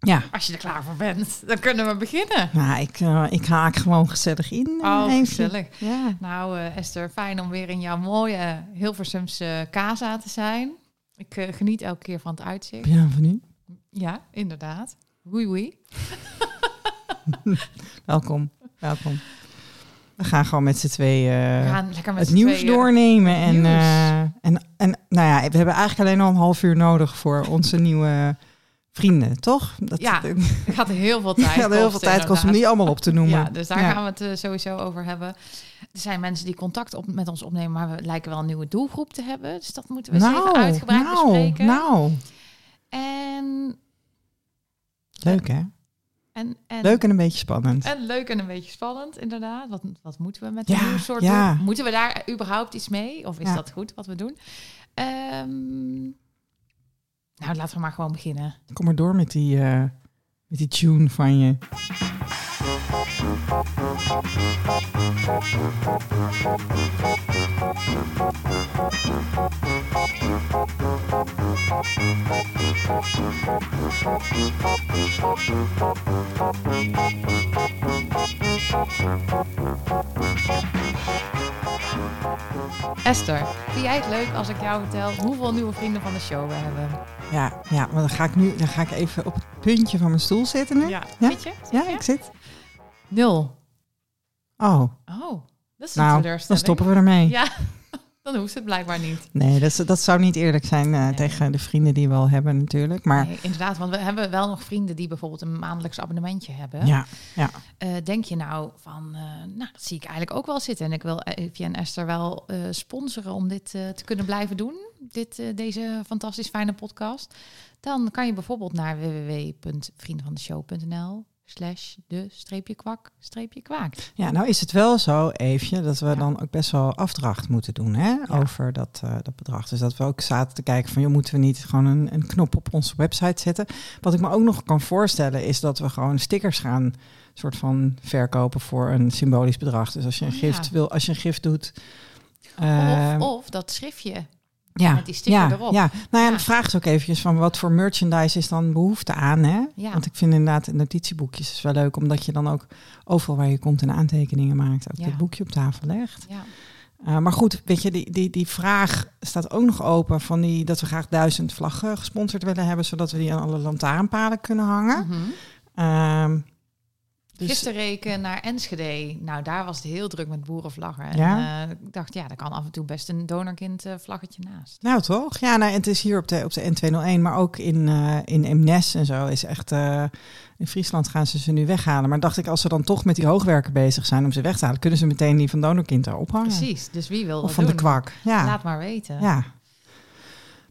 Ja. Als je er klaar voor bent, dan kunnen we beginnen. Nou, ik, uh, ik haak gewoon gezellig in. Oh, even. gezellig. Ja. Nou, uh, Esther, fijn om weer in jouw mooie Hilversumse casa te zijn. Ik uh, geniet elke keer van het uitzicht. Bienvenue. Ja, inderdaad. Oei, oei. welkom, welkom. We gaan gewoon met z'n tweeën met het nieuws tweeën. doornemen. En, Nieuws. en, en nou ja, we hebben eigenlijk alleen al een half uur nodig voor onze nieuwe vrienden, toch? Dat, Ja, gaat heel veel tijd heel veel tijd kosten om die allemaal op te noemen. Ja, dus daar Ja. gaan we het uh, sowieso over hebben. Er zijn mensen die contact op, met ons opnemen, maar we lijken wel een nieuwe doelgroep te hebben. Dus dat moeten we eens even uitgebreid nou, bespreken. Nou, En, leuk hè? en, en, Leuk en een beetje spannend. En leuk en een beetje spannend, inderdaad. Wat, wat moeten we met Ja, een nieuw soort ja. doen? Moeten we daar überhaupt iets mee? Of is Ja. dat goed wat we doen? Ehm, nou, laten we maar gewoon beginnen. Kom maar door met die, eh, met die tune van je. Esther, vind jij het leuk als ik jou vertel hoeveel nieuwe vrienden van de show we hebben? Ja, ja, maar dan ga ik nu dan ga ik even op het puntje van mijn stoel zitten nu. Ja, Ja? Zit je? Zit Ja, je? ik zit. Nul. Oh, Oh, dat is een nou, dan stoppen we ermee. Ja, dan hoeft het blijkbaar niet. Nee, dat, dat zou niet eerlijk zijn eh, Nee. tegen de vrienden die we al hebben natuurlijk. Maar Nee, inderdaad, want we hebben wel nog vrienden die bijvoorbeeld een maandelijks abonnementje hebben. ja, ja, Eh, denk je nou van, eh, nou, dat zie ik eigenlijk ook wel zitten. En ik wil Evie en Esther wel sponsoren om dit te kunnen blijven doen. Dit, deze fantastisch fijne podcast. Dan kan je bijvoorbeeld naar www.vriendenvandeshow.nl slash de streepje kwak streepje kwaak. ja, nou is het wel zo, Eefje, dat we Ja. dan ook best wel afdracht moeten doen hè, over dat, eh, dat bedrag. Dus dat we ook zaten te kijken van, joh, moeten we niet gewoon een, een knop op onze website zetten? Wat ik me ook nog kan voorstellen is dat we gewoon stickers gaan soort van verkopen voor een symbolisch bedrag. Dus als je een Oh, gift ja. wil, als je een gift doet. Of, ehm, of dat schriftje. Ja, met die sticker ja, erop. Ja, nou ja, Ja. de vraag is ook eventjes van wat voor merchandise is dan behoefte aan, hè? Ja. Want ik vind inderdaad notitieboekjes is wel leuk, omdat je dan ook overal waar je komt en aantekeningen maakt, ook dat boekje op tafel legt. Ja. Uh, maar goed, weet je, die, die, die vraag staat ook nog open van die dat we graag duizend vlaggen gesponsord willen hebben, zodat we die aan alle lantaarnpalen kunnen hangen. Ehm, dus- Gisterreken naar Enschede. Nou, daar was het heel druk met boerenvlaggen. En Ja? eh, ik dacht, ja, daar kan af en toe best een donorkind eh, vlaggetje naast. Nou toch? Ja, nou, het is hier op de, op de N201, maar ook in, eh in Eemnes en zo is echt... in Friesland gaan ze ze nu weghalen. Maar dacht ik, als ze dan toch met die hoogwerken bezig zijn om ze weg te halen... kunnen ze meteen die van Donorkind daar ophangen. Precies, dus wie wil Of dat van de kwak. Ja. Laat maar weten. ja.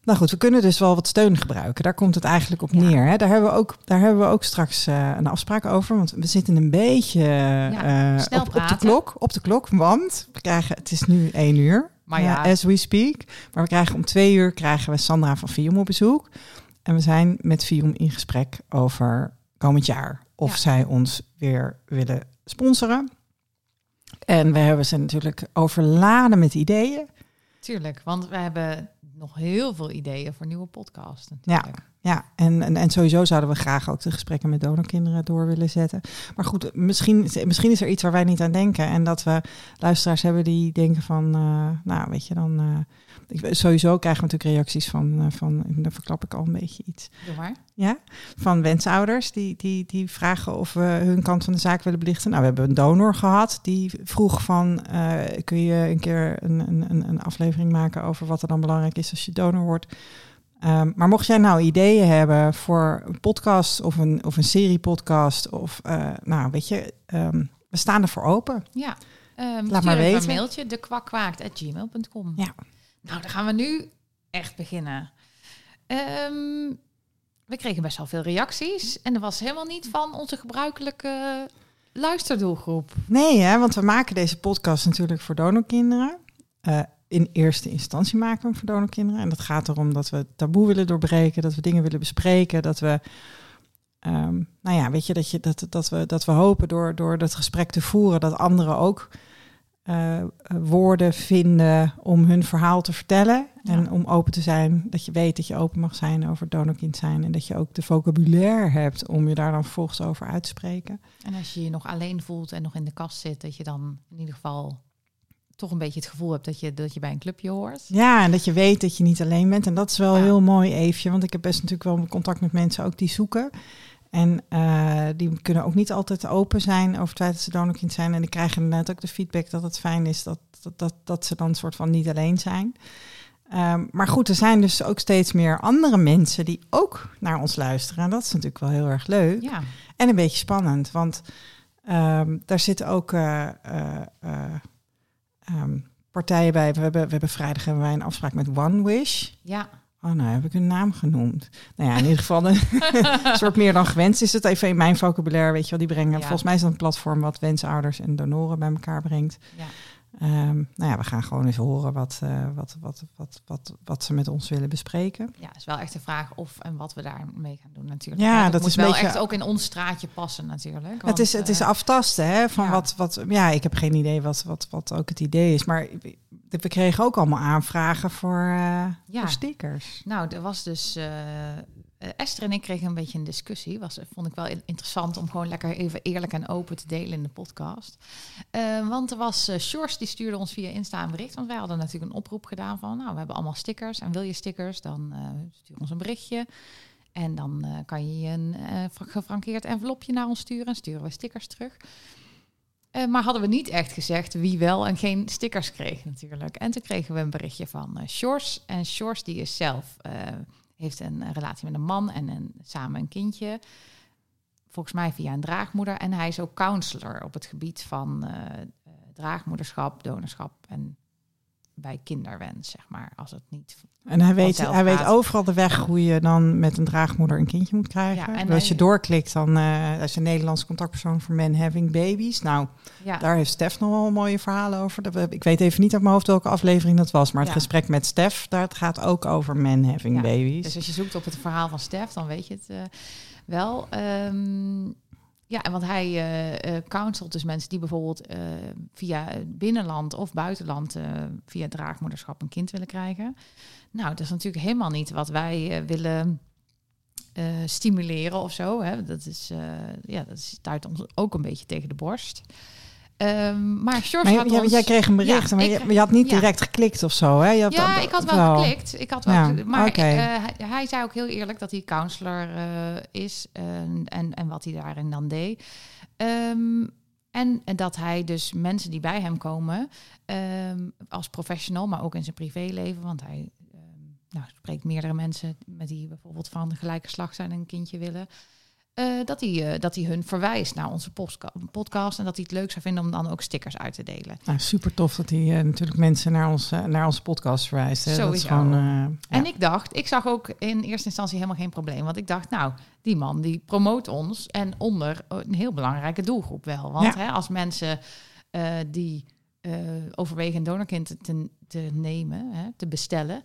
Nou goed, we kunnen dus wel wat steun gebruiken. Daar komt het eigenlijk op Ja. neer. Hè? Daar, hebben we ook, daar hebben we ook straks eh, een afspraak over. Want we zitten een beetje eh, snel op, op de klok. Op de klok, want we krijgen, het is nu één uur. Maar eh, ja. as we speak. Maar we krijgen om twee uur krijgen we Sandra van Vium op bezoek. En we zijn met Vium in gesprek over komend jaar. Of Ja. zij ons weer willen sponsoren. En we hebben ze natuurlijk overladen met ideeën. Tuurlijk, want we hebben nog heel veel ideeën voor nieuwe podcasts. Natuurlijk. Ja, en, en, en sowieso zouden we graag ook de gesprekken met donorkinderen door willen zetten. Maar goed, misschien, misschien is er iets waar wij niet aan denken. En dat we luisteraars hebben die denken van, eh, nou weet je dan... eh, ik, sowieso krijgen we natuurlijk reacties van, eh, van, dan verklap ik al een beetje iets. Maar. Ja, van wensouders die, die, die vragen of we hun kant van de zaak willen belichten. Nou, we hebben een donor gehad die vroeg van, eh, kun je een keer een, een, een aflevering maken over wat er dan belangrijk is als je donor wordt. Um, maar mocht jij nou ideeën hebben voor een podcast of een, of een serie podcast of, uh, nou weet je, um, we staan ervoor open. Ja, um, Laat maar weten. een mailtje, dekwakkwaakt.gmail.com. Ja. Nou, dan gaan we nu echt beginnen. Ehm, we kregen best wel veel reacties. En er was helemaal niet van onze gebruikelijke luisterdoelgroep. Nee, hè, want we maken deze podcast natuurlijk voor donorkinderen. Uh, in eerste instantie maken we hem voor donorkinderen. En dat gaat erom dat we taboe willen doorbreken, dat we dingen willen bespreken, dat we, um, nou ja, weet je, dat, je, dat, dat, we, dat we hopen door, door dat gesprek te voeren, dat anderen ook eh, eh, woorden vinden om hun verhaal te vertellen. En om open te zijn, dat je weet dat je open mag zijn over donorkind zijn. En dat je ook de vocabulaire hebt om je daar dan vervolgens over uit te spreken. En als je je nog alleen voelt en nog in de kast zit, dat je dan in ieder geval toch een beetje het gevoel hebt dat je, dat je bij een clubje hoort. Ja, en dat je weet dat je niet alleen bent. En dat is wel Ja. heel mooi, Eefje. Want ik heb best natuurlijk wel contact met mensen ook die zoeken. En eh, die kunnen ook niet altijd open zijn over het feit dat ze donorkind zijn. En die krijgen inderdaad ook de feedback dat het fijn is dat, dat, dat, dat ze dan een soort van niet alleen zijn. Ehm, maar goed, er zijn dus ook steeds meer andere mensen die ook naar ons luisteren. En dat is natuurlijk wel heel erg leuk. Ja, En een beetje spannend, want ehm, daar zitten ook eh, eh, eh, ehm, partijen bij. We hebben, we hebben vrijdag hebben wij een afspraak met One Wish. ja. Oh, nou heb ik een naam genoemd. Nou ja, in ieder geval een soort meer dan gewenst is het even in mijn vocabulaire, weet je wel. Die brengen, Ja. volgens mij is dat een platform wat wensouders en donoren bij elkaar brengt. ja. Ehm, nou ja, we gaan gewoon eens horen wat, eh, wat, wat, wat, wat, wat ze met ons willen bespreken. Ja, is wel echt de vraag of en wat we daarmee gaan doen natuurlijk. Ja, het dat moet is wel beetje- echt ook in ons straatje passen natuurlijk. het, want, is, het is eh, aftasten, hè? Van ja. wat, wat. Ja, ik heb geen idee wat, wat, wat ook het idee is. Maar we kregen ook allemaal aanvragen voor, eh, Ja. voor stickers. Nou, er was dus. eh, Esther en ik kregen een beetje een discussie. Was, vond ik wel in- interessant om gewoon lekker even eerlijk en open te delen in de podcast. Eh, want er was. eh Sjors die stuurde ons via Insta een bericht. Want wij hadden natuurlijk een oproep gedaan van. Nou, we hebben allemaal stickers. En wil je stickers, dan stuur ons een berichtje. En dan kan je een fra- gefrankeerd envelopje naar ons sturen. En sturen we stickers terug. Eh, maar hadden we niet echt gezegd wie wel en geen stickers kreeg natuurlijk. En toen kregen we een berichtje van eh Shores. En Shores die is zelf, eh, heeft een relatie met een man en een, samen een kindje. Volgens mij via een draagmoeder. En hij is ook counselor op het gebied van draagmoederschap, donorschap en bij kinderwens, zeg maar. Als het niet... En hij weet, hij weet overal de weg hoe je dan met een draagmoeder een kindje moet krijgen. Ja, en En als je doorklikt, dan hij is een Nederlands contactpersoon voor men having babies. Nou, Ja, daar heeft Stef nog wel mooie verhalen over. Ik weet even niet uit mijn hoofd welke aflevering dat was. Maar het Ja. gesprek met Stef, daar gaat ook over men having babies. Dus als je zoekt op het verhaal van Stef, dan weet je het eh, wel. Ehm, ja, want hij eh eh, counselt dus mensen die bijvoorbeeld eh, via binnenland of buitenland via draagmoederschap een kind willen krijgen. Nou, dat is natuurlijk helemaal niet wat wij willen stimuleren of zo. Hè. Dat is, ja, dat stuit ons ook een beetje tegen de borst. Ehm, maar George Maar, had ons... jij kreeg een bericht, Ja, maar, ik- je, had niet ja. direct geklikt of zo, hè? Je had Ja, dat- ik had wel wel. geklikt. Ik had wel Ja. Maar eh, hij, hij zei ook heel eerlijk dat hij counselor eh, is en, en, en wat hij daarin dan deed. Ehm, en, en dat hij dus mensen die bij hem komen ehm, als professional, maar ook in zijn privéleven, want hij nou, spreekt meerdere mensen met die bijvoorbeeld van gelijke slag zijn en een kindje willen. Eh, dat, hij, eh, dat hij hun verwijst naar onze podcast en dat hij het leuk zou vinden om dan ook stickers uit te delen. Nou, super tof dat hij eh, natuurlijk mensen naar, ons, naar onze podcast verwijst. Hè? Dat is gewoon, En ja. ik dacht, ik zag ook in eerste instantie helemaal geen probleem. Want ik dacht, nou, die man die promoot ons en onder een heel belangrijke doelgroep wel. Want Ja. hè, als mensen die overwegen een donorkind te- te, te nemen, hè, te bestellen,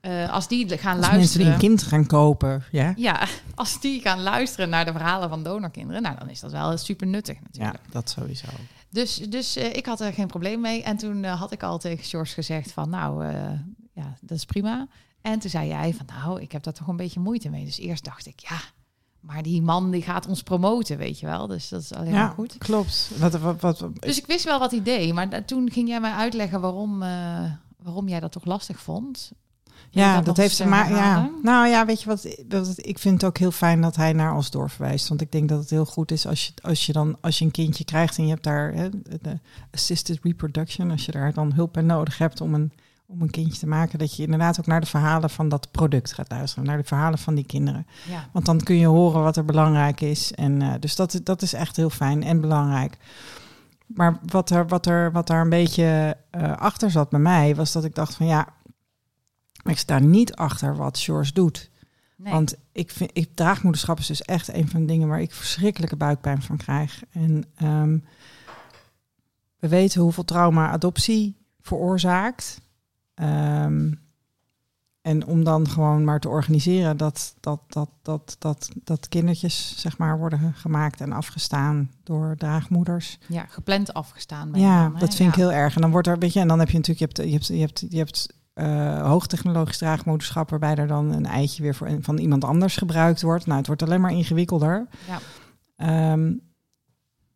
eh, als die gaan Als mensen luisteren. die een kind gaan kopen, ja. Ja, als die gaan luisteren naar de verhalen van donorkinderen, nou dan is dat wel super nuttig Ja, natuurlijk. dat sowieso. Dus, dus eh, ik had er geen probleem mee. En toen eh, had ik al tegen George gezegd van, nou, ja, dat is prima. En toen zei jij van, nou, ik heb daar toch een beetje moeite mee. Dus eerst dacht ik, ja, maar die man die gaat ons promoten, weet je wel. Dus dat is alleen Ja, maar goed. klopt. Wat, wat, wat, Dus ik wist wel wat hij deed. Maar toen ging jij mij uitleggen waarom, waarom jij dat toch lastig vond. Ja, dat heeft eh, maken. Ja. Nou ja, weet je wat? wat- Ik vind het ook heel fijn dat hij naar ons doorverwijst. Want ik denk dat het heel goed is als je, als je dan als je een kindje krijgt en je hebt daar hè, de assisted reproduction, als je daar dan hulp bij nodig hebt om een, om een kindje te maken, dat je inderdaad ook naar de verhalen van dat product gaat luisteren, naar de verhalen van die kinderen. Ja, Want dan kun je horen wat er belangrijk is. En eh, dus dat, dat is echt heel fijn en belangrijk. Maar wat er, wat er, wat daar een beetje eh, achter zat bij mij, was dat ik dacht van ja, ik sta niet achter wat Shores doet. nee. Want ik vind, ik, draagmoederschap is dus echt een van de dingen waar ik verschrikkelijke buikpijn van krijg. En ehm, we weten hoeveel trauma adoptie veroorzaakt. Ehm, en om dan gewoon maar te organiseren dat, dat, dat, dat, dat, dat kindertjes zeg maar worden gemaakt en afgestaan door draagmoeders. Ja, gepland afgestaan. Ja, dan, dat vind ik heel erg. En dan wordt er, weet je, en dan heb je natuurlijk, je hebt, je hebt, je hebt, je hebt eh, hoogtechnologisch draagmoederschap, waarbij er dan een eitje weer voor, van iemand anders gebruikt wordt. Nou, het wordt alleen maar ingewikkelder. Ja. Ehm,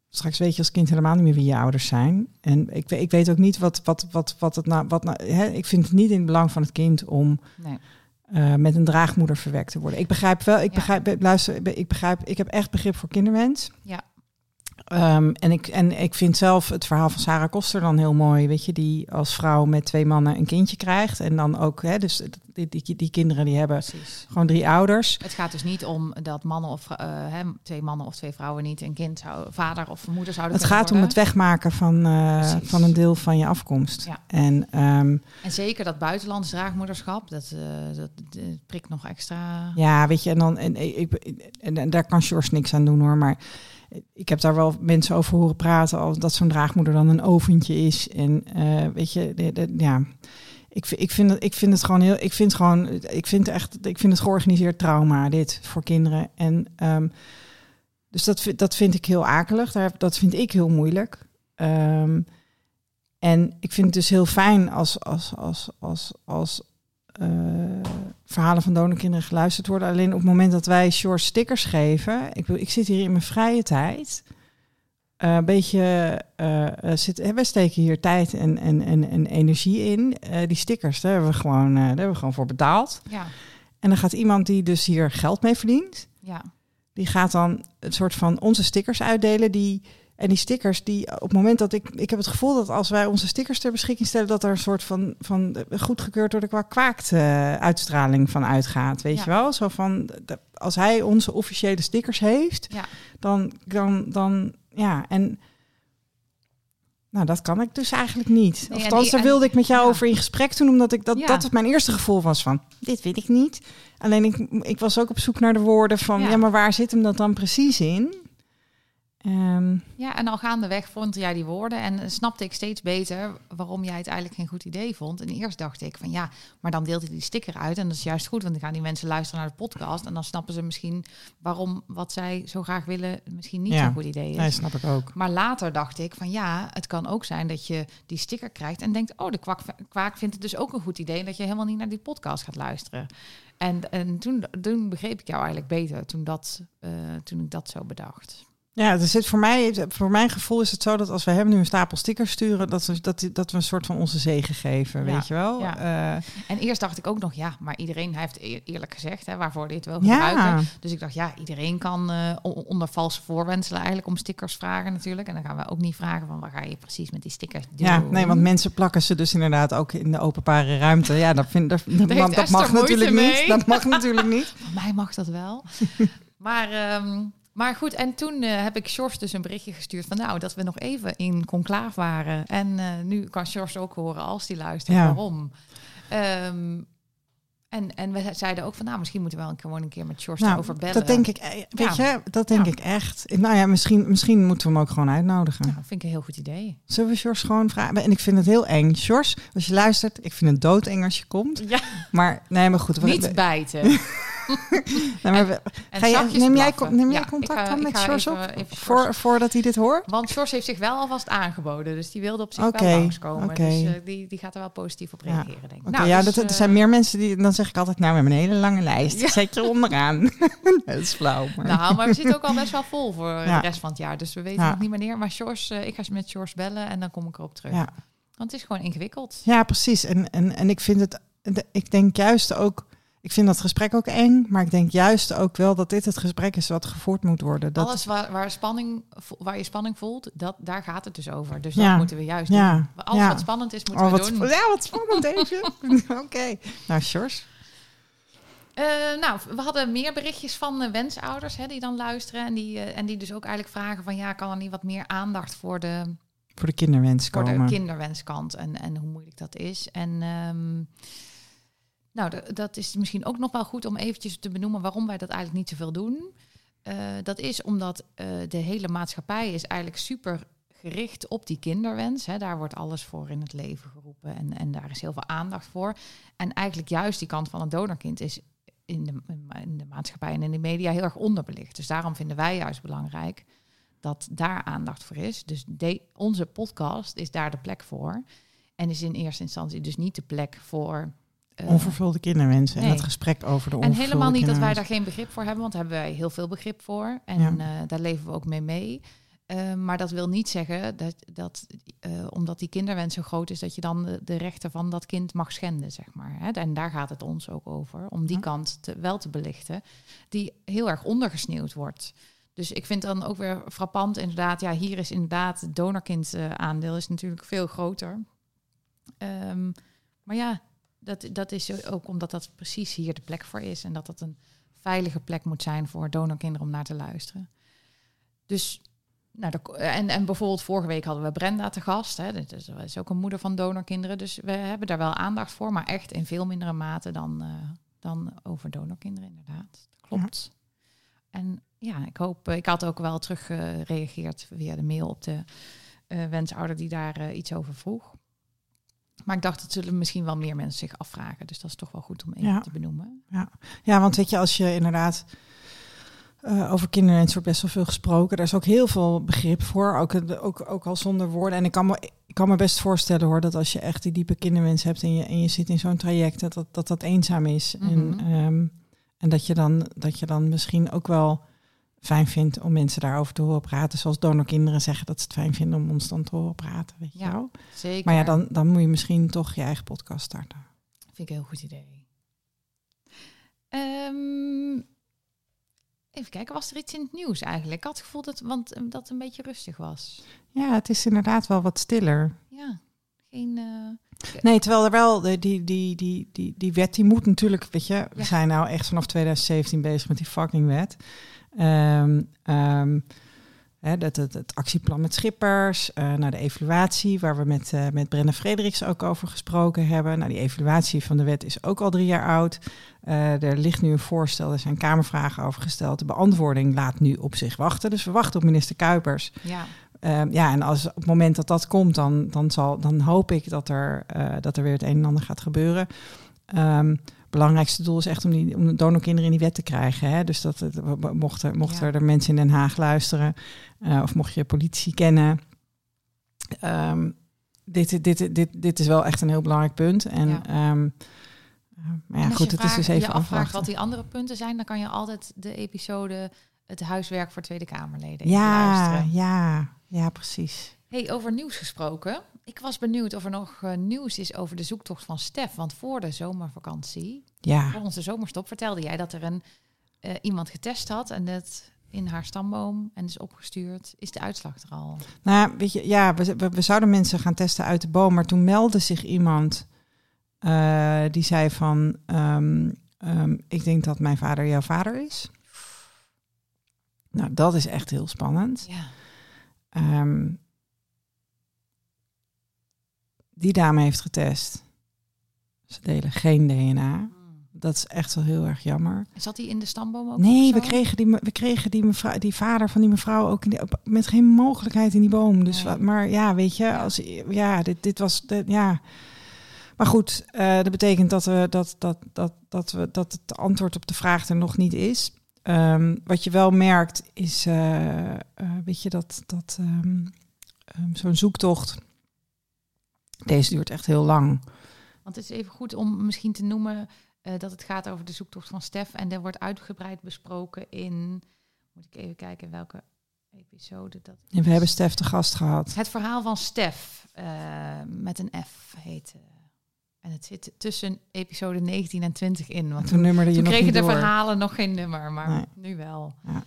straks weet je als kind helemaal niet meer wie je ouders zijn. En ik, ik weet ook niet wat, wat, wat, wat het nou, wat nou, hè, ik vind het niet in het belang van het kind om Nee. eh, met een draagmoeder verwekt te worden. Ik begrijp wel, ik Ja. begrijp, luister, ik begrijp, ik heb echt begrip voor kinderwens. Ja. Ehm, en, ik, en ik vind zelf het verhaal van Sarah Koster dan heel mooi. Weet je, die als vrouw met twee mannen een kindje krijgt. En dan ook, hè, dus die, die, die kinderen die hebben Precies. gewoon drie ouders. Het gaat dus niet om dat mannen of eh, hè, twee mannen of twee vrouwen niet een kind zou, vader of moeder zouden Het gaat om het wegmaken van, eh, van een deel van je afkomst. Ja. En ehm, En zeker dat buitenlands draagmoederschap, dat, eh, dat, dat prikt nog extra. ja, weet je, en, dan, en, ik, en, en daar kan Sjors niks aan doen hoor. Maar ik heb daar wel mensen over horen praten. Al dat zo'n draagmoeder dan een oventje is. En eh, weet je, de, ja. Ik, ik, vind het, ik vind het gewoon heel. Ik vind gewoon. Ik vind echt. Ik vind het georganiseerd trauma, dit voor kinderen. En ehm, dus dat, dat vind ik heel akelig. Daar, dat vind ik heel moeilijk. Ehm, en ik vind het dus heel fijn als, als, als, als, als eh, verhalen van donorkinderen geluisterd worden. Alleen op het moment dat wij short stickers geven, ik, wil- ik zit hier in mijn vrije tijd. eh, een beetje, eh, zit, wij steken hier tijd en, en, en, en energie in. Die stickers, daar hebben, we gewoon, daar hebben we gewoon voor betaald. Ja, En dan gaat iemand die dus hier geld mee verdient, ja, die gaat dan een soort van onze stickers uitdelen. Die, en die stickers, die op het moment dat ik. Ik heb het gevoel dat als wij onze stickers ter beschikking stellen, dat er een soort van. van goedgekeurd door de kwa- kwaakt eh, uitstraling van uitgaat. Weet Ja. je wel? Zo van. de- als hij onze officiële stickers heeft, ja. dan. dan, dan ja, en. Nou, dat kan ik dus eigenlijk niet. Nee, althans, daar wilde ik met jou ja. over in gesprek doen, omdat ik dat, Ja. dat het mijn eerste gevoel was van, dit weet ik niet. Alleen ik, ik was ook op zoek naar de woorden van, Ja. ja, maar waar zit hem dat dan precies in? Ehm, Ja, en al gaandeweg vond jij die woorden en snapte ik steeds beter waarom jij het eigenlijk geen goed idee vond. En eerst dacht ik van ja, maar dan deelt hij die sticker uit en dat is juist goed, want dan gaan die mensen luisteren naar de podcast en dan snappen ze misschien waarom wat zij zo graag willen misschien niet Ja. zo'n goed idee is. nee, snap ik ook. Maar later dacht ik van ja, het kan ook zijn dat je die sticker krijgt en denkt, oh, de kwak, kwaak vindt het dus ook een goed idee en dat je helemaal niet naar die podcast gaat luisteren. En, en toen, toen begreep ik jou eigenlijk beter toen, dat, eh, toen ik dat zo bedacht. Ja, er zit voor mij, voor mijn gevoel is het zo dat als we hem nu een stapel stickers sturen, dat we, dat, dat we een soort van onze zegen geven, Ja, weet je wel? ja. Eh, En eerst dacht ik ook nog, ja, maar iedereen heeft eer- eerlijk gezegd hè, waarvoor dit ja, gebruiken. Dus ik dacht, ja, iedereen kan eh, onder valse voorwenselen eigenlijk om stickers vragen natuurlijk. En dan gaan we ook niet vragen van, wat ga je precies met die stickers doen? ja, nee, want mensen plakken ze dus inderdaad ook in de openbare ruimte. Ja, dat, vind, dat, dat, mag, dat natuurlijk mee. niet. Dat mag natuurlijk niet. Van mij mag dat wel. maar, ehm, maar goed, en toen eh, heb ik Sjors dus een berichtje gestuurd van nou, dat we nog even in conclaaf waren. En eh, nu kan Sjors ook horen als die luistert Ja. waarom. Ehm, en, en we zeiden ook van nou, misschien moeten we wel een, gewoon een keer met Sjors Nou, over bellen. dat denk ik, eh, weet Ja. je, dat denk Ja. ik echt. Nou ja, misschien, misschien moeten we hem ook gewoon uitnodigen. Nou, vind ik een heel goed idee. Zullen we Sjors gewoon vragen? En ik vind het heel eng. Sjors, als je luistert, ik vind het doodeng als je komt. Ja, Maar nee, maar goed. niet we- bijten. maar En ga je, zachtjes neem, jij, neem contact ga- dan met Sjors op? even Voor, voordat hij dit hoort? Want Sjors heeft zich wel alvast aangeboden. Dus die wilde op zich wel langskomen. oké. Dus eh, die, die gaat er wel positief op Ja. reageren, denk ik. Nou, ja, dus, dat, er eh, zijn meer mensen die... Dan zeg ik altijd, nou, we hebben een hele lange lijst. Ja. Zet je onderaan. dat is flauw. Maar. Nou, maar we zitten ook al best wel vol voor de rest van het jaar. Dus we weten nog niet wanneer. Maar Sjors, eh, ik ga met Sjors bellen en dan kom ik erop terug. Want het is gewoon ingewikkeld. ja, precies. En, en, en ik vind het... Ik denk juist ook... Ik vind dat gesprek ook eng. Maar ik denk juist ook wel dat dit het gesprek is wat gevoerd moet worden. Dat, Alles waar, waar, spanning, waar je spanning voelt, dat, daar gaat het dus over. Dus Ja. dat moeten we juist Ja. doen. Alles Ja. wat spannend is, moeten Oh, we wat, doen. ja, wat spannend deze. Oké. Nou, Sjors. Eh, nou, we hadden meer berichtjes van eh, wensouders hè, die dan luisteren. En die, eh, en die dus ook eigenlijk vragen van... ja, kan er niet wat meer aandacht voor de, Voor de kinderwens voor komen. de kinderwenskant en, en hoe moeilijk dat is. En ehm, nou, dat is misschien ook nog wel goed om eventjes te benoemen waarom wij dat eigenlijk niet zoveel doen. Eh, dat is omdat eh, de hele maatschappij is eigenlijk super gericht op die kinderwens. Hè. Daar wordt alles voor in het leven geroepen en, en daar is heel veel aandacht voor. En eigenlijk juist die kant van het donorkind is in de, in de maatschappij en in de media heel erg onderbelicht. Dus daarom vinden wij juist belangrijk dat daar aandacht voor is. Dus onze podcast is daar de plek voor. En is in eerste instantie dus niet de plek voor uh, onvervulde kinderwensen nee. en het gesprek over de En onvervulde helemaal niet dat wij daar geen begrip voor hebben, want daar hebben wij heel veel begrip voor. En Ja. eh, daar leven we ook mee mee. Eh, maar dat wil niet zeggen dat, dat eh, omdat die kinderwens zo groot is, dat je dan de, de rechten van dat kind mag schenden, zeg maar. Hè? En daar gaat het ons ook over, om die Ja. kant te, wel te belichten, die heel erg ondergesneeuwd wordt. Dus ik vind dan ook weer frappant, inderdaad, ja, hier is inderdaad het donorkind eh, aandeel is natuurlijk veel groter. Ehm, maar ja, dat, dat is ook omdat dat precies hier de plek voor is en dat dat een veilige plek moet zijn voor donorkinderen om naar te luisteren. Dus, nou, de- en, en bijvoorbeeld vorige week hadden we Brenda te gast. Hè, dat is, dat is ook een moeder van donorkinderen. Dus we hebben daar wel aandacht voor, maar echt in veel mindere mate dan, eh, dan over donorkinderen, inderdaad. Dat klopt. En ja, ik hoop, eh, ik had ook wel terug gereageerd via de mail op de eh, wensouder die daar iets over vroeg. Maar ik dacht, dat zullen misschien wel meer mensen zich afvragen. Dus dat is toch wel goed om even Ja. te benoemen. Ja, want weet je, als je inderdaad eh, over kinderwens wordt best wel veel gesproken. Daar is ook heel veel begrip voor, ook, ook, ook al zonder woorden. En ik kan, me, ik kan me best voorstellen hoor, dat als je echt die diepe kinderwens hebt en je, en je zit in zo'n traject, dat dat, dat, dat eenzaam is. En, Mhm. ehm, en dat, je dan, dat je dan misschien ook wel fijn vindt om mensen daarover te horen praten. Zoals donorkinderen zeggen dat ze het fijn vinden om ons dan te horen praten. Weet je Ja, wel? Zeker. Maar ja, dan, dan moet je misschien toch je eigen podcast starten. Vind ik een heel goed idee. Ehm, even kijken, was er iets in het nieuws eigenlijk? Ik had het gevoel dat, want, eh, dat het een beetje rustig was. Ja, het is inderdaad wel wat stiller. Ja, geen... eh, Nee, terwijl er wel de, die, die, die, die, die wet, die moet natuurlijk, weet je, we Ja. zijn nou echt vanaf 2017 bezig met die fucking wet. Ehm, ehm, hè, dat, het, het actieplan met schippers, eh naar de evaluatie, waar we met, eh met Brenda Frederiks ook over gesproken hebben. Nou, die evaluatie van de wet is ook al drie jaar oud. Eh, er ligt nu een voorstel, er zijn kamervragen over gesteld. De beantwoording laat nu op zich wachten. Dus we wachten op minister Kuipers. ja, Ehm, ja, en als op het moment dat dat komt, dan, dan, zal, dan hoop ik dat er, dat er weer het een en ander gaat gebeuren. Belangrijkste doel is echt om, die, om de donorkinderen in die wet te krijgen. Hè? Dus dat mochten, mochten Ja. er mensen in Den Haag luisteren, eh, of mocht je politie kennen. Ehm, dit, dit, dit, dit is wel echt een heel belangrijk punt. En, Ja. ehm, eh, maar ja, goed, het is dus even je afvraagt afwachten. wat die andere punten zijn, dan kan je altijd de episode het huiswerk voor Tweede Kamerleden Ja, luisteren. ja, ja, precies. Hey, over nieuws gesproken. Ik was benieuwd of er nog eh, nieuws is over de zoektocht van Stef. Want voor de zomervakantie, Ja. voor onze zomerstop, vertelde jij dat er een, eh, iemand getest had en dat in haar stamboom en is opgestuurd. Is de uitslag er al? Nou, weet je, ja, we, we, we zouden mensen gaan testen uit de boom, maar toen meldde zich iemand eh, die zei van, ehm, ehm, ik denk dat mijn vader jouw vader is. Nou, dat is echt heel spannend. Ja. Ehm, die dame heeft getest. Ze delen geen DNA. Dat is echt wel heel erg jammer. Zat hij in de stamboom ook? Nee, we kregen, die, we kregen die, mevrouw, die vader van die mevrouw ook in die, met geen mogelijkheid in die boom. Dus, Nee. wat- maar ja, weet je, als, ja, dit, dit was, de, ja. Maar goed, eh, dat betekent dat, we, dat, dat, dat, dat, we, dat het antwoord op de vraag er nog niet is. Ehm, wat je wel merkt is, eh, eh, weet je, dat, dat ehm, ehm, zo'n zoektocht, deze duurt echt heel lang. Want het is even goed om misschien te noemen eh, dat het gaat over de zoektocht van Stef. En er wordt uitgebreid besproken in... Moet ik even kijken welke episode dat is. En we hebben Stef te gast gehad. Het verhaal van Stef, eh, met een F heet. eh, en het zit tussen episode 19 en 20 in. Want Toen nummerde je toen kregen de door. verhalen nog geen nummer, maar Nee. nu wel. Ja.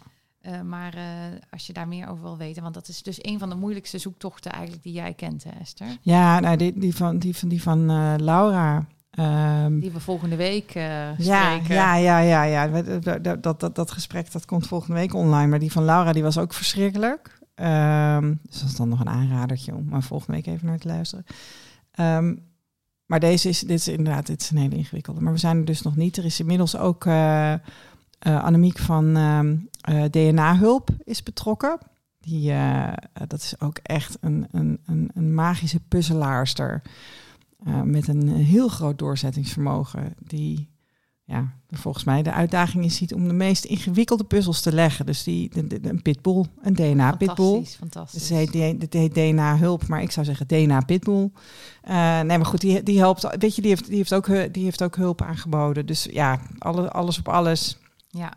Eh, maar eh, als je daar meer over wil weten, want dat is dus een van de moeilijkste zoektochten eigenlijk die jij kent, hè, Esther. Ja, nou, die, die van, die van, die van eh, Laura. Ehm, Die we volgende week ja, spreken. ja, ja, ja, ja. Dat, dat, dat, dat, gesprek dat komt volgende week online. Maar die van Laura die was ook verschrikkelijk. Ehm, dus dat is dan nog een aanradertje om maar volgende week even naar te luisteren. Ehm, maar deze is, dit is inderdaad dit is een hele ingewikkelde. Maar we zijn er dus nog niet. Er is inmiddels ook eh, Annemiek van ehm, eh, DNA-hulp is betrokken. Die, eh, dat is ook echt een, een, een, een magische puzzelaarster. met een heel groot doorzettingsvermogen. Die ja, volgens mij de uitdaging is ziet om de meest ingewikkelde puzzels te leggen. Dus die, de, de- een pitbull, een DNA-pitbull. Fantastisch, fantastisch. Dus het heet, het heet DNA-hulp, maar ik zou zeggen DNA-pitbull. Nee, maar goed, die, die helpt. Weet je, die heeft, die, heeft ook, die heeft ook hulp aangeboden. Dus ja, alle, alles op alles. Ja.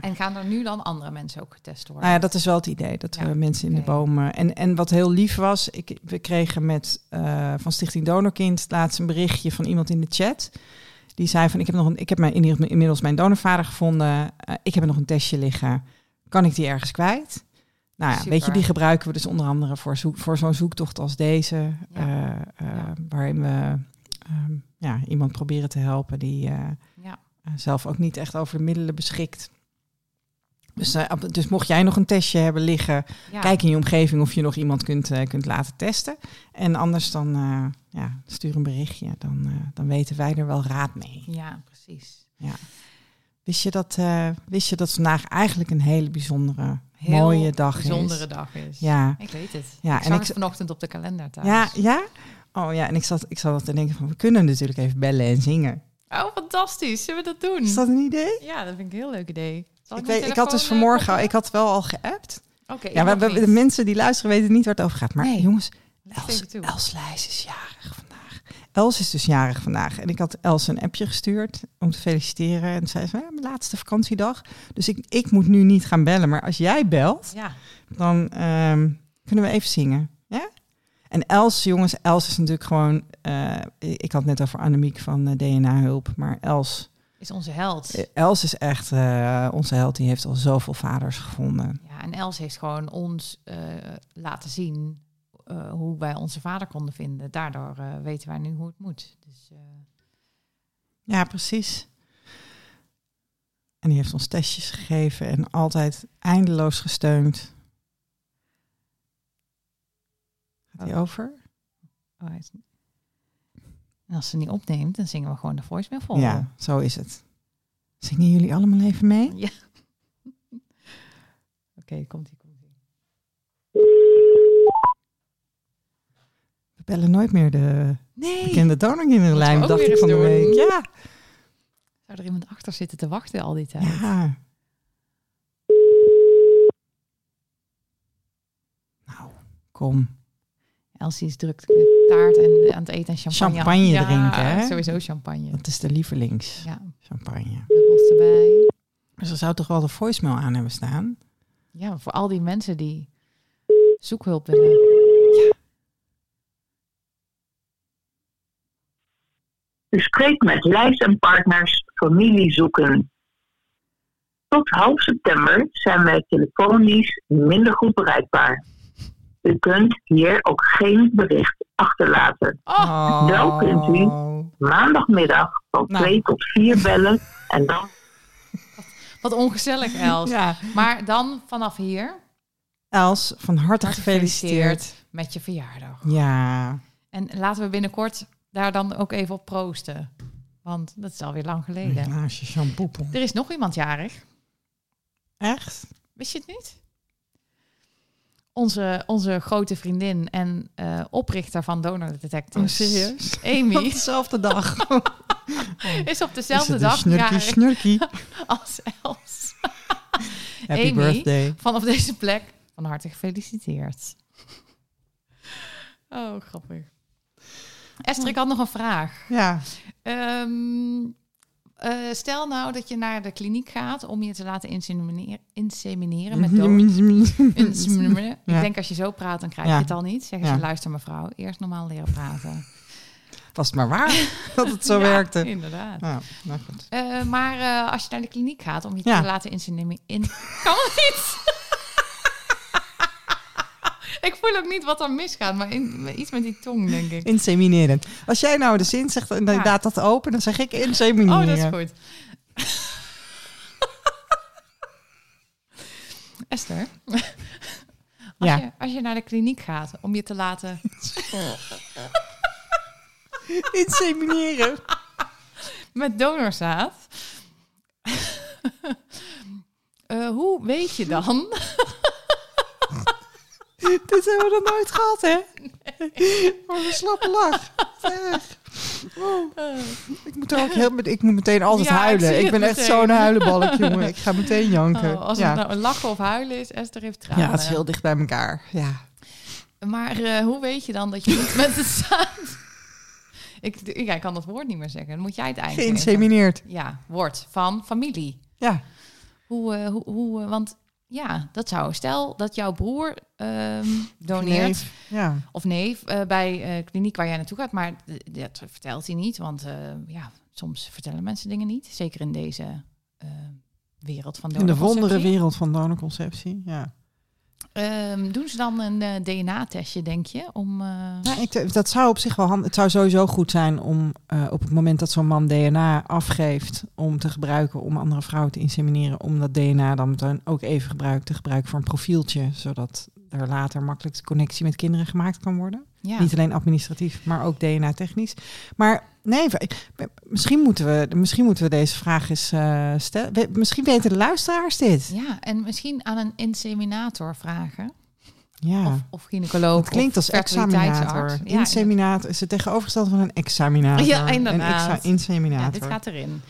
En gaan er nu dan andere mensen ook getest worden? Nou ja, dat is wel het idee. Dat Ja, we mensen in de bomen. En, en wat heel lief was, ik, we kregen met eh, van Stichting Donorkind laatst een berichtje van iemand in de chat. Die zei van ik heb nog een, ik heb mijn, inmiddels mijn donorvader gevonden. Eh, ik heb nog een testje liggen. Kan ik die ergens kwijt? Nou ja, Super. weet je, die gebruiken we dus onder andere voor, zoek, voor zo'n zoektocht als deze. Ja. eh. Waarin we ehm, ja, iemand proberen te helpen die zelf ook niet echt over de middelen beschikt. Dus, eh, dus mocht jij nog een testje hebben liggen, Ja. kijk in je omgeving of je nog iemand kunt, eh, kunt laten testen. En anders dan eh, ja, stuur een berichtje, dan, eh, dan weten wij er wel raad mee. Ja, precies. Wist je dat, eh, wist je dat vandaag eigenlijk een hele bijzondere, Heel mooie dag bijzondere is? dag is. Ja, Ik weet het. Ja, ik en zag ik- vanochtend op de kalender thuis. ja, ja. Oh ja, en ik zat, ik zat te denken van, we kunnen natuurlijk even bellen en zingen. Oh, fantastisch. Zullen we dat doen? Is dat een idee? Ja, dat vind ik een heel leuk idee. Zal Ik, weet, ik had dus eh, vanmorgen, ik had wel al geappt. Oké, Ja, we, we- de mensen die luisteren weten niet waar het over gaat. Maar Nee. jongens, Els. Els Lijs is jarig vandaag. Els is dus jarig vandaag. En ik had Els een appje gestuurd om te feliciteren. En zei ze, ja, mijn laatste vakantiedag. Dus ik, ik moet nu niet gaan bellen. Maar als jij belt, Ja, dan ehm, kunnen we even zingen. Ja? En Els, jongens, Els is natuurlijk gewoon... eh, ik had het net over Annemiek van eh, DNA-hulp. Maar Els, is onze held. eh, Els is echt onze held. Die heeft al zoveel vaders gevonden. Ja, en Els heeft gewoon ons laten zien hoe wij onze vader konden vinden. Daardoor weten wij nu hoe het moet. Dus Ja, precies. En die heeft ons testjes gegeven en altijd eindeloos gesteund. Gaat die Oh. over? oh, hij is- en als ze niet opneemt, dan zingen we gewoon de voicemail vol. Ja, zo is het. Zingen jullie allemaal even mee? Ja. Oké, komt ie, komt ie. We bellen nooit meer de Nee! bekende donorkinderlijn, Moeten we ook dacht ik van de week. Ja, Zou er iemand achter zitten te wachten al die tijd? ja. Nou, kom. Elsie is druk met taart en aan het eten en champagne. Champagne ja, drinken, hè? Sowieso champagne. Dat is de lievelings Ja, champagne. bubbels erbij. Dus er zou toch wel de voicemail aan hebben staan? Ja, voor al die mensen die zoekhulp willen. U spreekt met Lijs en Partners Familie Zoeken. Tot half september zijn wij telefonisch minder goed bereikbaar. U kunt hier ook geen bericht achterlaten. Oh, Wel kunt u maandagmiddag van Nou. 2 tot 4 bellen en dan wat ongezellig, Els. Ja, Maar dan vanaf hier Els, van harte gefeliciteerd. met je verjaardag. Ja, En laten we binnenkort daar dan ook even op proosten. Want dat is alweer lang geleden. glaasje shampoo. Er is nog iemand jarig. Echt? Wist je het niet? Onze, onze grote vriendin en eh, oprichter van Donor Detectives. Oh, serieus? Op Amy dezelfde dag. is op dezelfde dag snurkie, snurkie. als Els. Happy Amy. birthday. Vanaf deze plek van harte gefeliciteerd. Oh, grappig. Esther, ik had nog een vraag. Ja. Ehm, eh, stel nou dat je naar de kliniek gaat om je te laten insemineren, insemineren met dood. Insemineren. Ik denk als je zo praat, dan krijg Ja. je het al niet. Zeggen ze, luister mevrouw, eerst normaal leren praten. Was het maar waar dat het zo Ja, werkte. Inderdaad. Nou, nou goed. Eh, maar eh, als je naar de kliniek gaat om je te laten insemineren... In... Kan het niet? ik voel ook niet wat er misgaat, maar in, iets met die tong, denk ik. Insemineren. Als jij nou de zin zegt en Ja. laat dat open, dan zeg ik insemineren. Oh, dat is goed. Esther, als, Ja. je, als je naar de kliniek gaat om je te laten... Insemineren. met donorzaad... Eh, hoe weet je dan Dit hebben we nog nooit gehad, hè? Oh, een slappe lach. Oh. Ik moet er ook heel, ik moet meteen altijd Ja, huilen. Ik, ben echt zo'n huilenbalk, jongen. Ik ga meteen janken. Oh, als ja. het nou een lachen of huilen is, Esther heeft tranen. ja, het is heel dicht bij elkaar. Ja. Maar eh, hoe weet je dan dat je niet met het zaad... Ik, ik, ik kan dat woord niet meer zeggen. Dan moet jij het geven. Geïnsemineerd. Ja, woord van familie. Ja. Hoe, eh, hoe, hoe, eh, want ja, dat zou... Stel dat jouw broer ehm, doneert... Neef. Ja. of neef eh, bij eh kliniek waar jij naartoe gaat. Maar dat vertelt hij niet, want eh, ja, soms vertellen mensen dingen niet. Zeker in deze wereld van In de donorconceptie. wondere wereld van donorconceptie. Ja. Ehm, doen ze dan een eh, DNA-testje, denk je? Om, eh, dat zou op zich wel. Het zou sowieso goed zijn om eh, op het moment dat zo'n man DNA afgeeft om te gebruiken om andere vrouwen te insemineren, om dat DNA dan ook even gebruikt te gebruiken voor een profieltje, zodat er later makkelijk de connectie met kinderen gemaakt kan worden. Ja. Niet alleen administratief, maar ook DNA-technisch. Maar nee, misschien moeten we, misschien moeten we deze vraag eens eh, stellen. We- Misschien weten de luisteraars dit. ja, en misschien aan een inseminator vragen. Ja. Of, of gynaecoloog. Het klinkt als examinator. Ja, Inseminator is het tegenovergestelde van een examinator. Ja, Een inderdaad. exa- inseminator. Ja, dit gaat erin.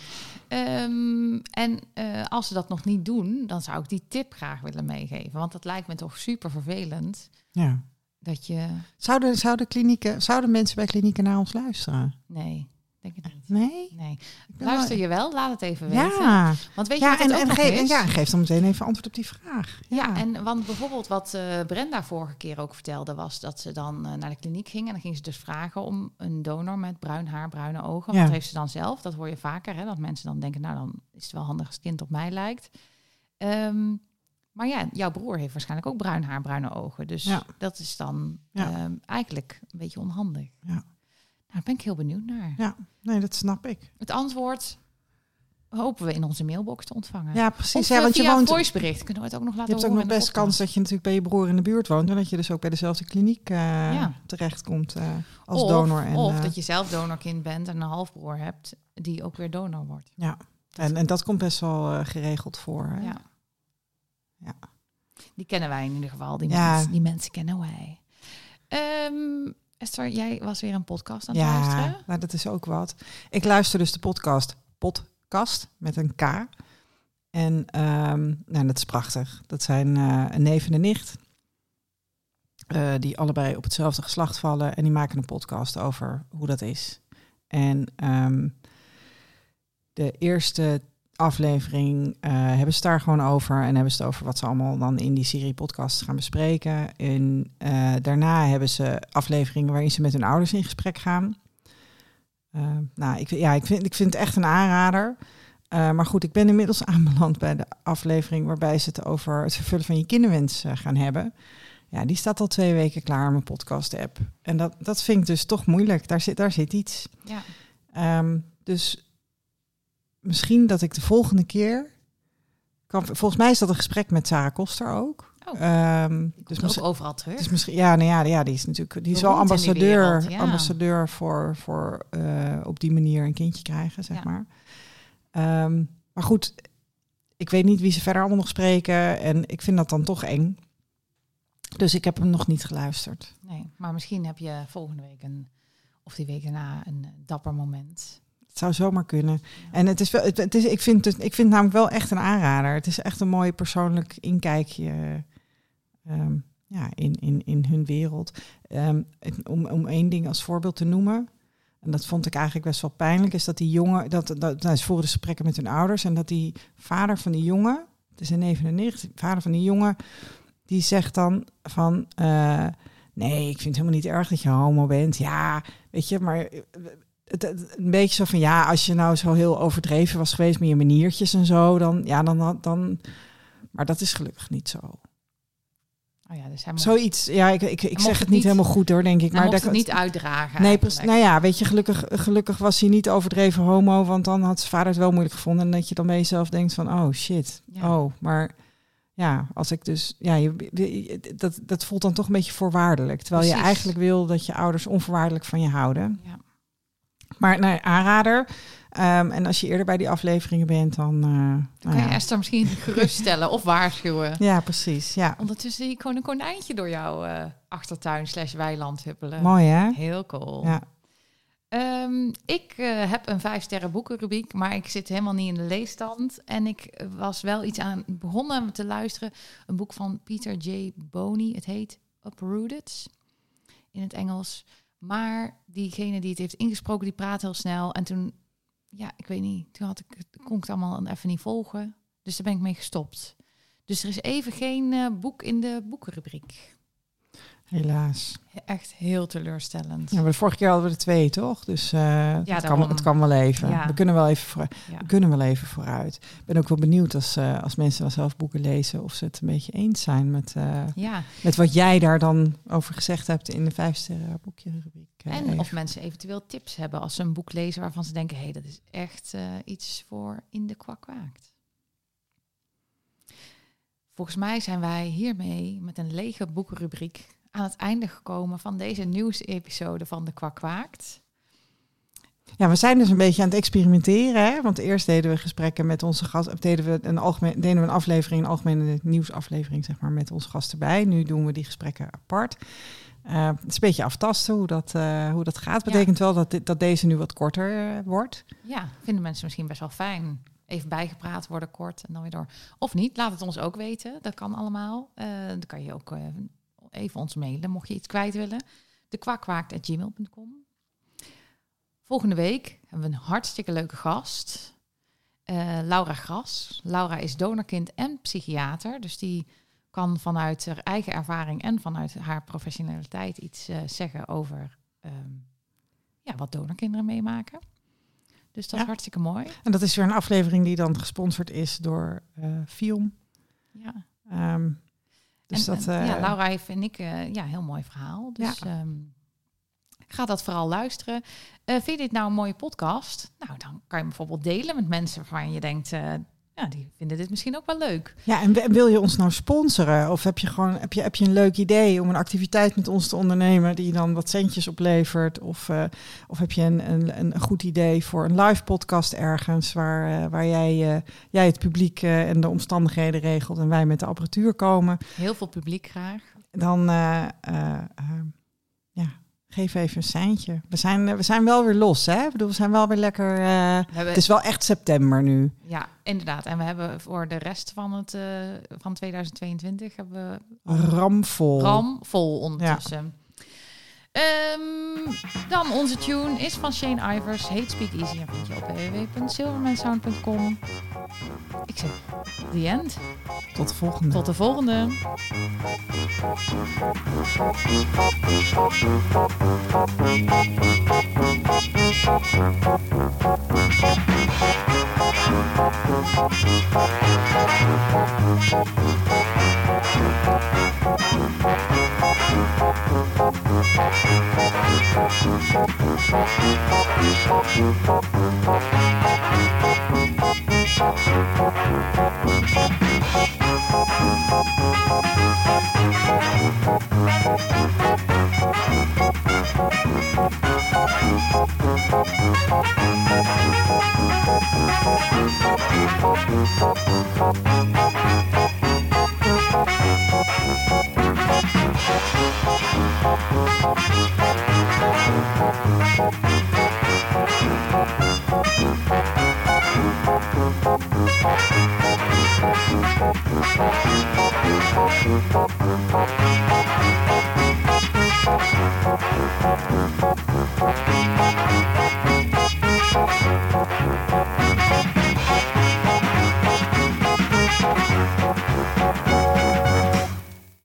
Ehm, en eh, als ze dat nog niet doen, dan zou ik die tip graag willen meegeven. Want dat lijkt me toch super vervelend. Ja. Dat je... Zouden, zouden, klinieken, zouden mensen bij klinieken naar ons luisteren? Nee, denk ik niet. Nee? Nee. Luister je wel? Laat het even weten. Ja, Want weet je ja, wat en, het ook en, geef, is? ja, geef dan meteen even antwoord op die vraag. Ja, en want bijvoorbeeld wat eh, Brenda vorige keer ook vertelde, was dat ze dan eh, naar de kliniek ging en dan ging ze dus vragen om een donor met bruin haar, bruine ogen. Ja. Dat heeft ze dan zelf. Dat hoor je vaker, hè, dat mensen dan denken, nou dan is het wel handig als het kind op mij lijkt. Ehm, maar ja, jouw broer heeft waarschijnlijk ook bruin haar, bruine ogen. Dus Ja. dat is dan Ja. ehm, eigenlijk een beetje onhandig. Ja. Nou, daar ben ik heel benieuwd naar. Ja, nee, dat snap ik. Het antwoord hopen we in onze mailbox te ontvangen. Ja, precies. Of ja, want je woont. voicebericht kunnen we het ook nog Je laten hebt ook horen nog best kans dat je natuurlijk bij je broer in de buurt woont. En dat je dus ook bij dezelfde kliniek eh Ja. terechtkomt eh, als of, donor. En, of eh, dat je zelf donorkind bent en een halfbroer hebt die ook weer donor wordt. ja. en, en dat komt best wel geregeld voor. Hè? Ja. Ja. Die kennen wij in ieder geval. Die, Ja. mensen, die mensen kennen wij. Ehm, Esther, jij was weer een podcast aan het luisteren. Ja, nou, dat is ook wat. Ik luister dus de podcast Podcast met een K. En ehm, nou, dat is prachtig. Dat zijn eh, een neef en een nicht. eh, die allebei op hetzelfde geslacht vallen. En die maken een podcast over hoe dat is. En ehm, de eerste aflevering eh, hebben ze daar gewoon over. En hebben ze het over wat ze allemaal dan in die serie podcasts gaan bespreken. En eh, daarna hebben ze afleveringen waarin ze met hun ouders in gesprek gaan. Eh, nou, ik, ja, ik, vind, ik vind het echt een aanrader. Maar goed, ik ben inmiddels aanbeland bij de aflevering waarbij ze het over het vervullen van je kinderwens gaan hebben. Ja, die staat al twee weken klaar in mijn podcast-app. En dat, dat vind ik dus toch moeilijk. Daar zit, daar zit iets. Ja. Ehm, dus misschien dat ik de volgende keer. Kan, volgens mij is dat een gesprek met Sarah Koster ook. Oh. Ehm, Dus ook misschien, overal terug. dus misschien, ja, nou ja, ja, die is natuurlijk, die is wel ambassadeur, wereld, ja. ambassadeur voor, voor eh, op die manier een kindje krijgen, zeg Ja. maar. Ehm, maar goed, ik weet niet wie ze verder allemaal nog spreken en ik vind dat dan toch eng. Dus ik heb hem nog niet geluisterd. Nee, maar misschien heb je volgende week een, of die week daarna een dapper moment. Het zou zomaar kunnen. En het is wel, het, het is, ik, vind het, ik vind het namelijk wel echt een aanrader. Het is echt een mooi persoonlijk inkijkje ehm, ja, in, in, in hun wereld. Ehm, om, om één ding als voorbeeld te noemen. En dat vond ik eigenlijk best wel pijnlijk. Is dat die jongen, dat, dat nou, ze voeren de gesprekken met hun ouders. En dat die vader van die jongen, het is een neef en een nicht, vader van die jongen, die zegt dan van. eh, nee, ik vind het helemaal niet erg dat je homo bent. Ja, weet je, maar het, het- een beetje zo van ja, als je nou zo heel overdreven was geweest met je maniertjes en zo, dan ja, dan dan. Maar dat is gelukkig niet zo. Oh ja, dus Zoiets, ja, ik, ik, ik zeg het niet helemaal goed hoor, denk ik. Maar mocht dat, het niet uitdragen. Nee, precies. Nou ja, weet je, gelukkig, gelukkig was hij niet overdreven homo, want dan had zijn vader het wel moeilijk gevonden. En dat je dan bij jezelf denkt van, oh shit, Ja. oh, maar ja, als ik dus, ja, je, dat, dat voelt dan toch een beetje voorwaardelijk. Terwijl je eigenlijk wil dat je ouders onvoorwaardelijk van je houden. Ja. Maar nee, aanrader. Ehm, en als je eerder bij die afleveringen bent, dan... nou Kan je ja. Esther misschien geruststellen of waarschuwen? ja, precies. Ja. Ondertussen zie ik gewoon een konijntje door jouw eh, achtertuin slash weiland huppelen. Mooi, hè? Heel cool. Ja. Ehm, ik eh, heb een vijf sterren boekenrubriek, maar ik zit helemaal niet in de leesstand. En ik was wel iets aan begonnen te luisteren. Een boek van Peter J. Boney. Het heet Uprooted in het Engels. Maar diegene die het heeft ingesproken, die praat heel snel. En toen, ja, ik weet niet, toen had ik, kon ik het allemaal even niet volgen. Dus daar ben ik mee gestopt. Dus er is even geen eh, boek in de boekenrubriek. Helaas. Echt heel teleurstellend. Ja, maar de vorige keer hadden we er twee, toch? Dus eh het, kan, het kan wel even. Ja. We, kunnen wel even voor, Ja. we kunnen wel even vooruit. Ik ben ook wel benieuwd als, eh, als mensen wel zelf boeken lezen... of ze het een beetje eens zijn met, eh, ja. met wat jij daar dan over gezegd hebt... in de vijf sterren boekjerubriek. En of mensen eventueel tips hebben als ze een boek lezen waarvan ze denken: hé, hey, dat is echt iets voor in de kwak waakt. Volgens mij zijn wij hiermee met een lege boekenrubriek aan het einde gekomen van deze nieuwsepisode van de kwak waakt. Ja, we zijn dus een beetje aan het experimenteren. Hè? Want eerst deden we gesprekken met onze gast. Of deden we een, algemeen, deden we een aflevering, een algemene nieuwsaflevering, zeg maar, met onze gast erbij. Nu doen we die gesprekken apart. Eh, het is een beetje aftasten hoe dat, eh, hoe dat gaat. Betekent wel dat, dit, dat deze nu wat korter eh, wordt. Ja, vinden mensen misschien best wel fijn. Even bijgepraat worden kort en dan weer door. Of niet, laat het ons ook weten. Dat kan allemaal. Dan kan je ook even ons mailen mocht je iets kwijt willen. De kwakwaakt.gmail.com Volgende week hebben we een hartstikke leuke gast. Eh, Laura Gras. Laura is donorkind en psychiater. Dus die kan vanuit haar eigen ervaring en vanuit haar professionaliteit iets eh, zeggen over ehm, ja, wat donorkinderen meemaken. Dus dat Ja. is hartstikke mooi. En dat is weer een aflevering die dan gesponsord is door Film. Ja. Ehm, dus en, dat, en, eh, ja, Laura heeft, vind ik, eh, ja, heel mooi verhaal. Dus ja. ga dat vooral luisteren. Eh, vind je dit nou een mooie podcast? Nou, dan kan je bijvoorbeeld delen met mensen waarvan je denkt... ja, die vinden dit misschien ook wel leuk. Ja, en wil je ons nou sponsoren? Of heb je gewoon heb je, heb je een leuk idee om een activiteit met ons te ondernemen die dan wat centjes oplevert? Of, eh, of heb je een, een, een goed idee voor een live podcast ergens waar, eh, waar jij, eh, jij het publiek en de omstandigheden regelt en wij met de apparatuur komen? Heel veel publiek graag. Dan ja, geef even een seintje. We zijn, eh, we zijn wel weer los, hè? Ik bedoel, we zijn wel weer lekker. eh, hebben, het is wel echt september nu. Ja, inderdaad. En we hebben voor de rest van, het, eh, van 2022 hebben we Ramvol. ram vol ondertussen. Ehm, dan onze tune is van Shane Ivers, Hate Speak Easy en vind je op www.silvermansound.com. Ik zeg, the end. Tot de volgende. Tot de volgende.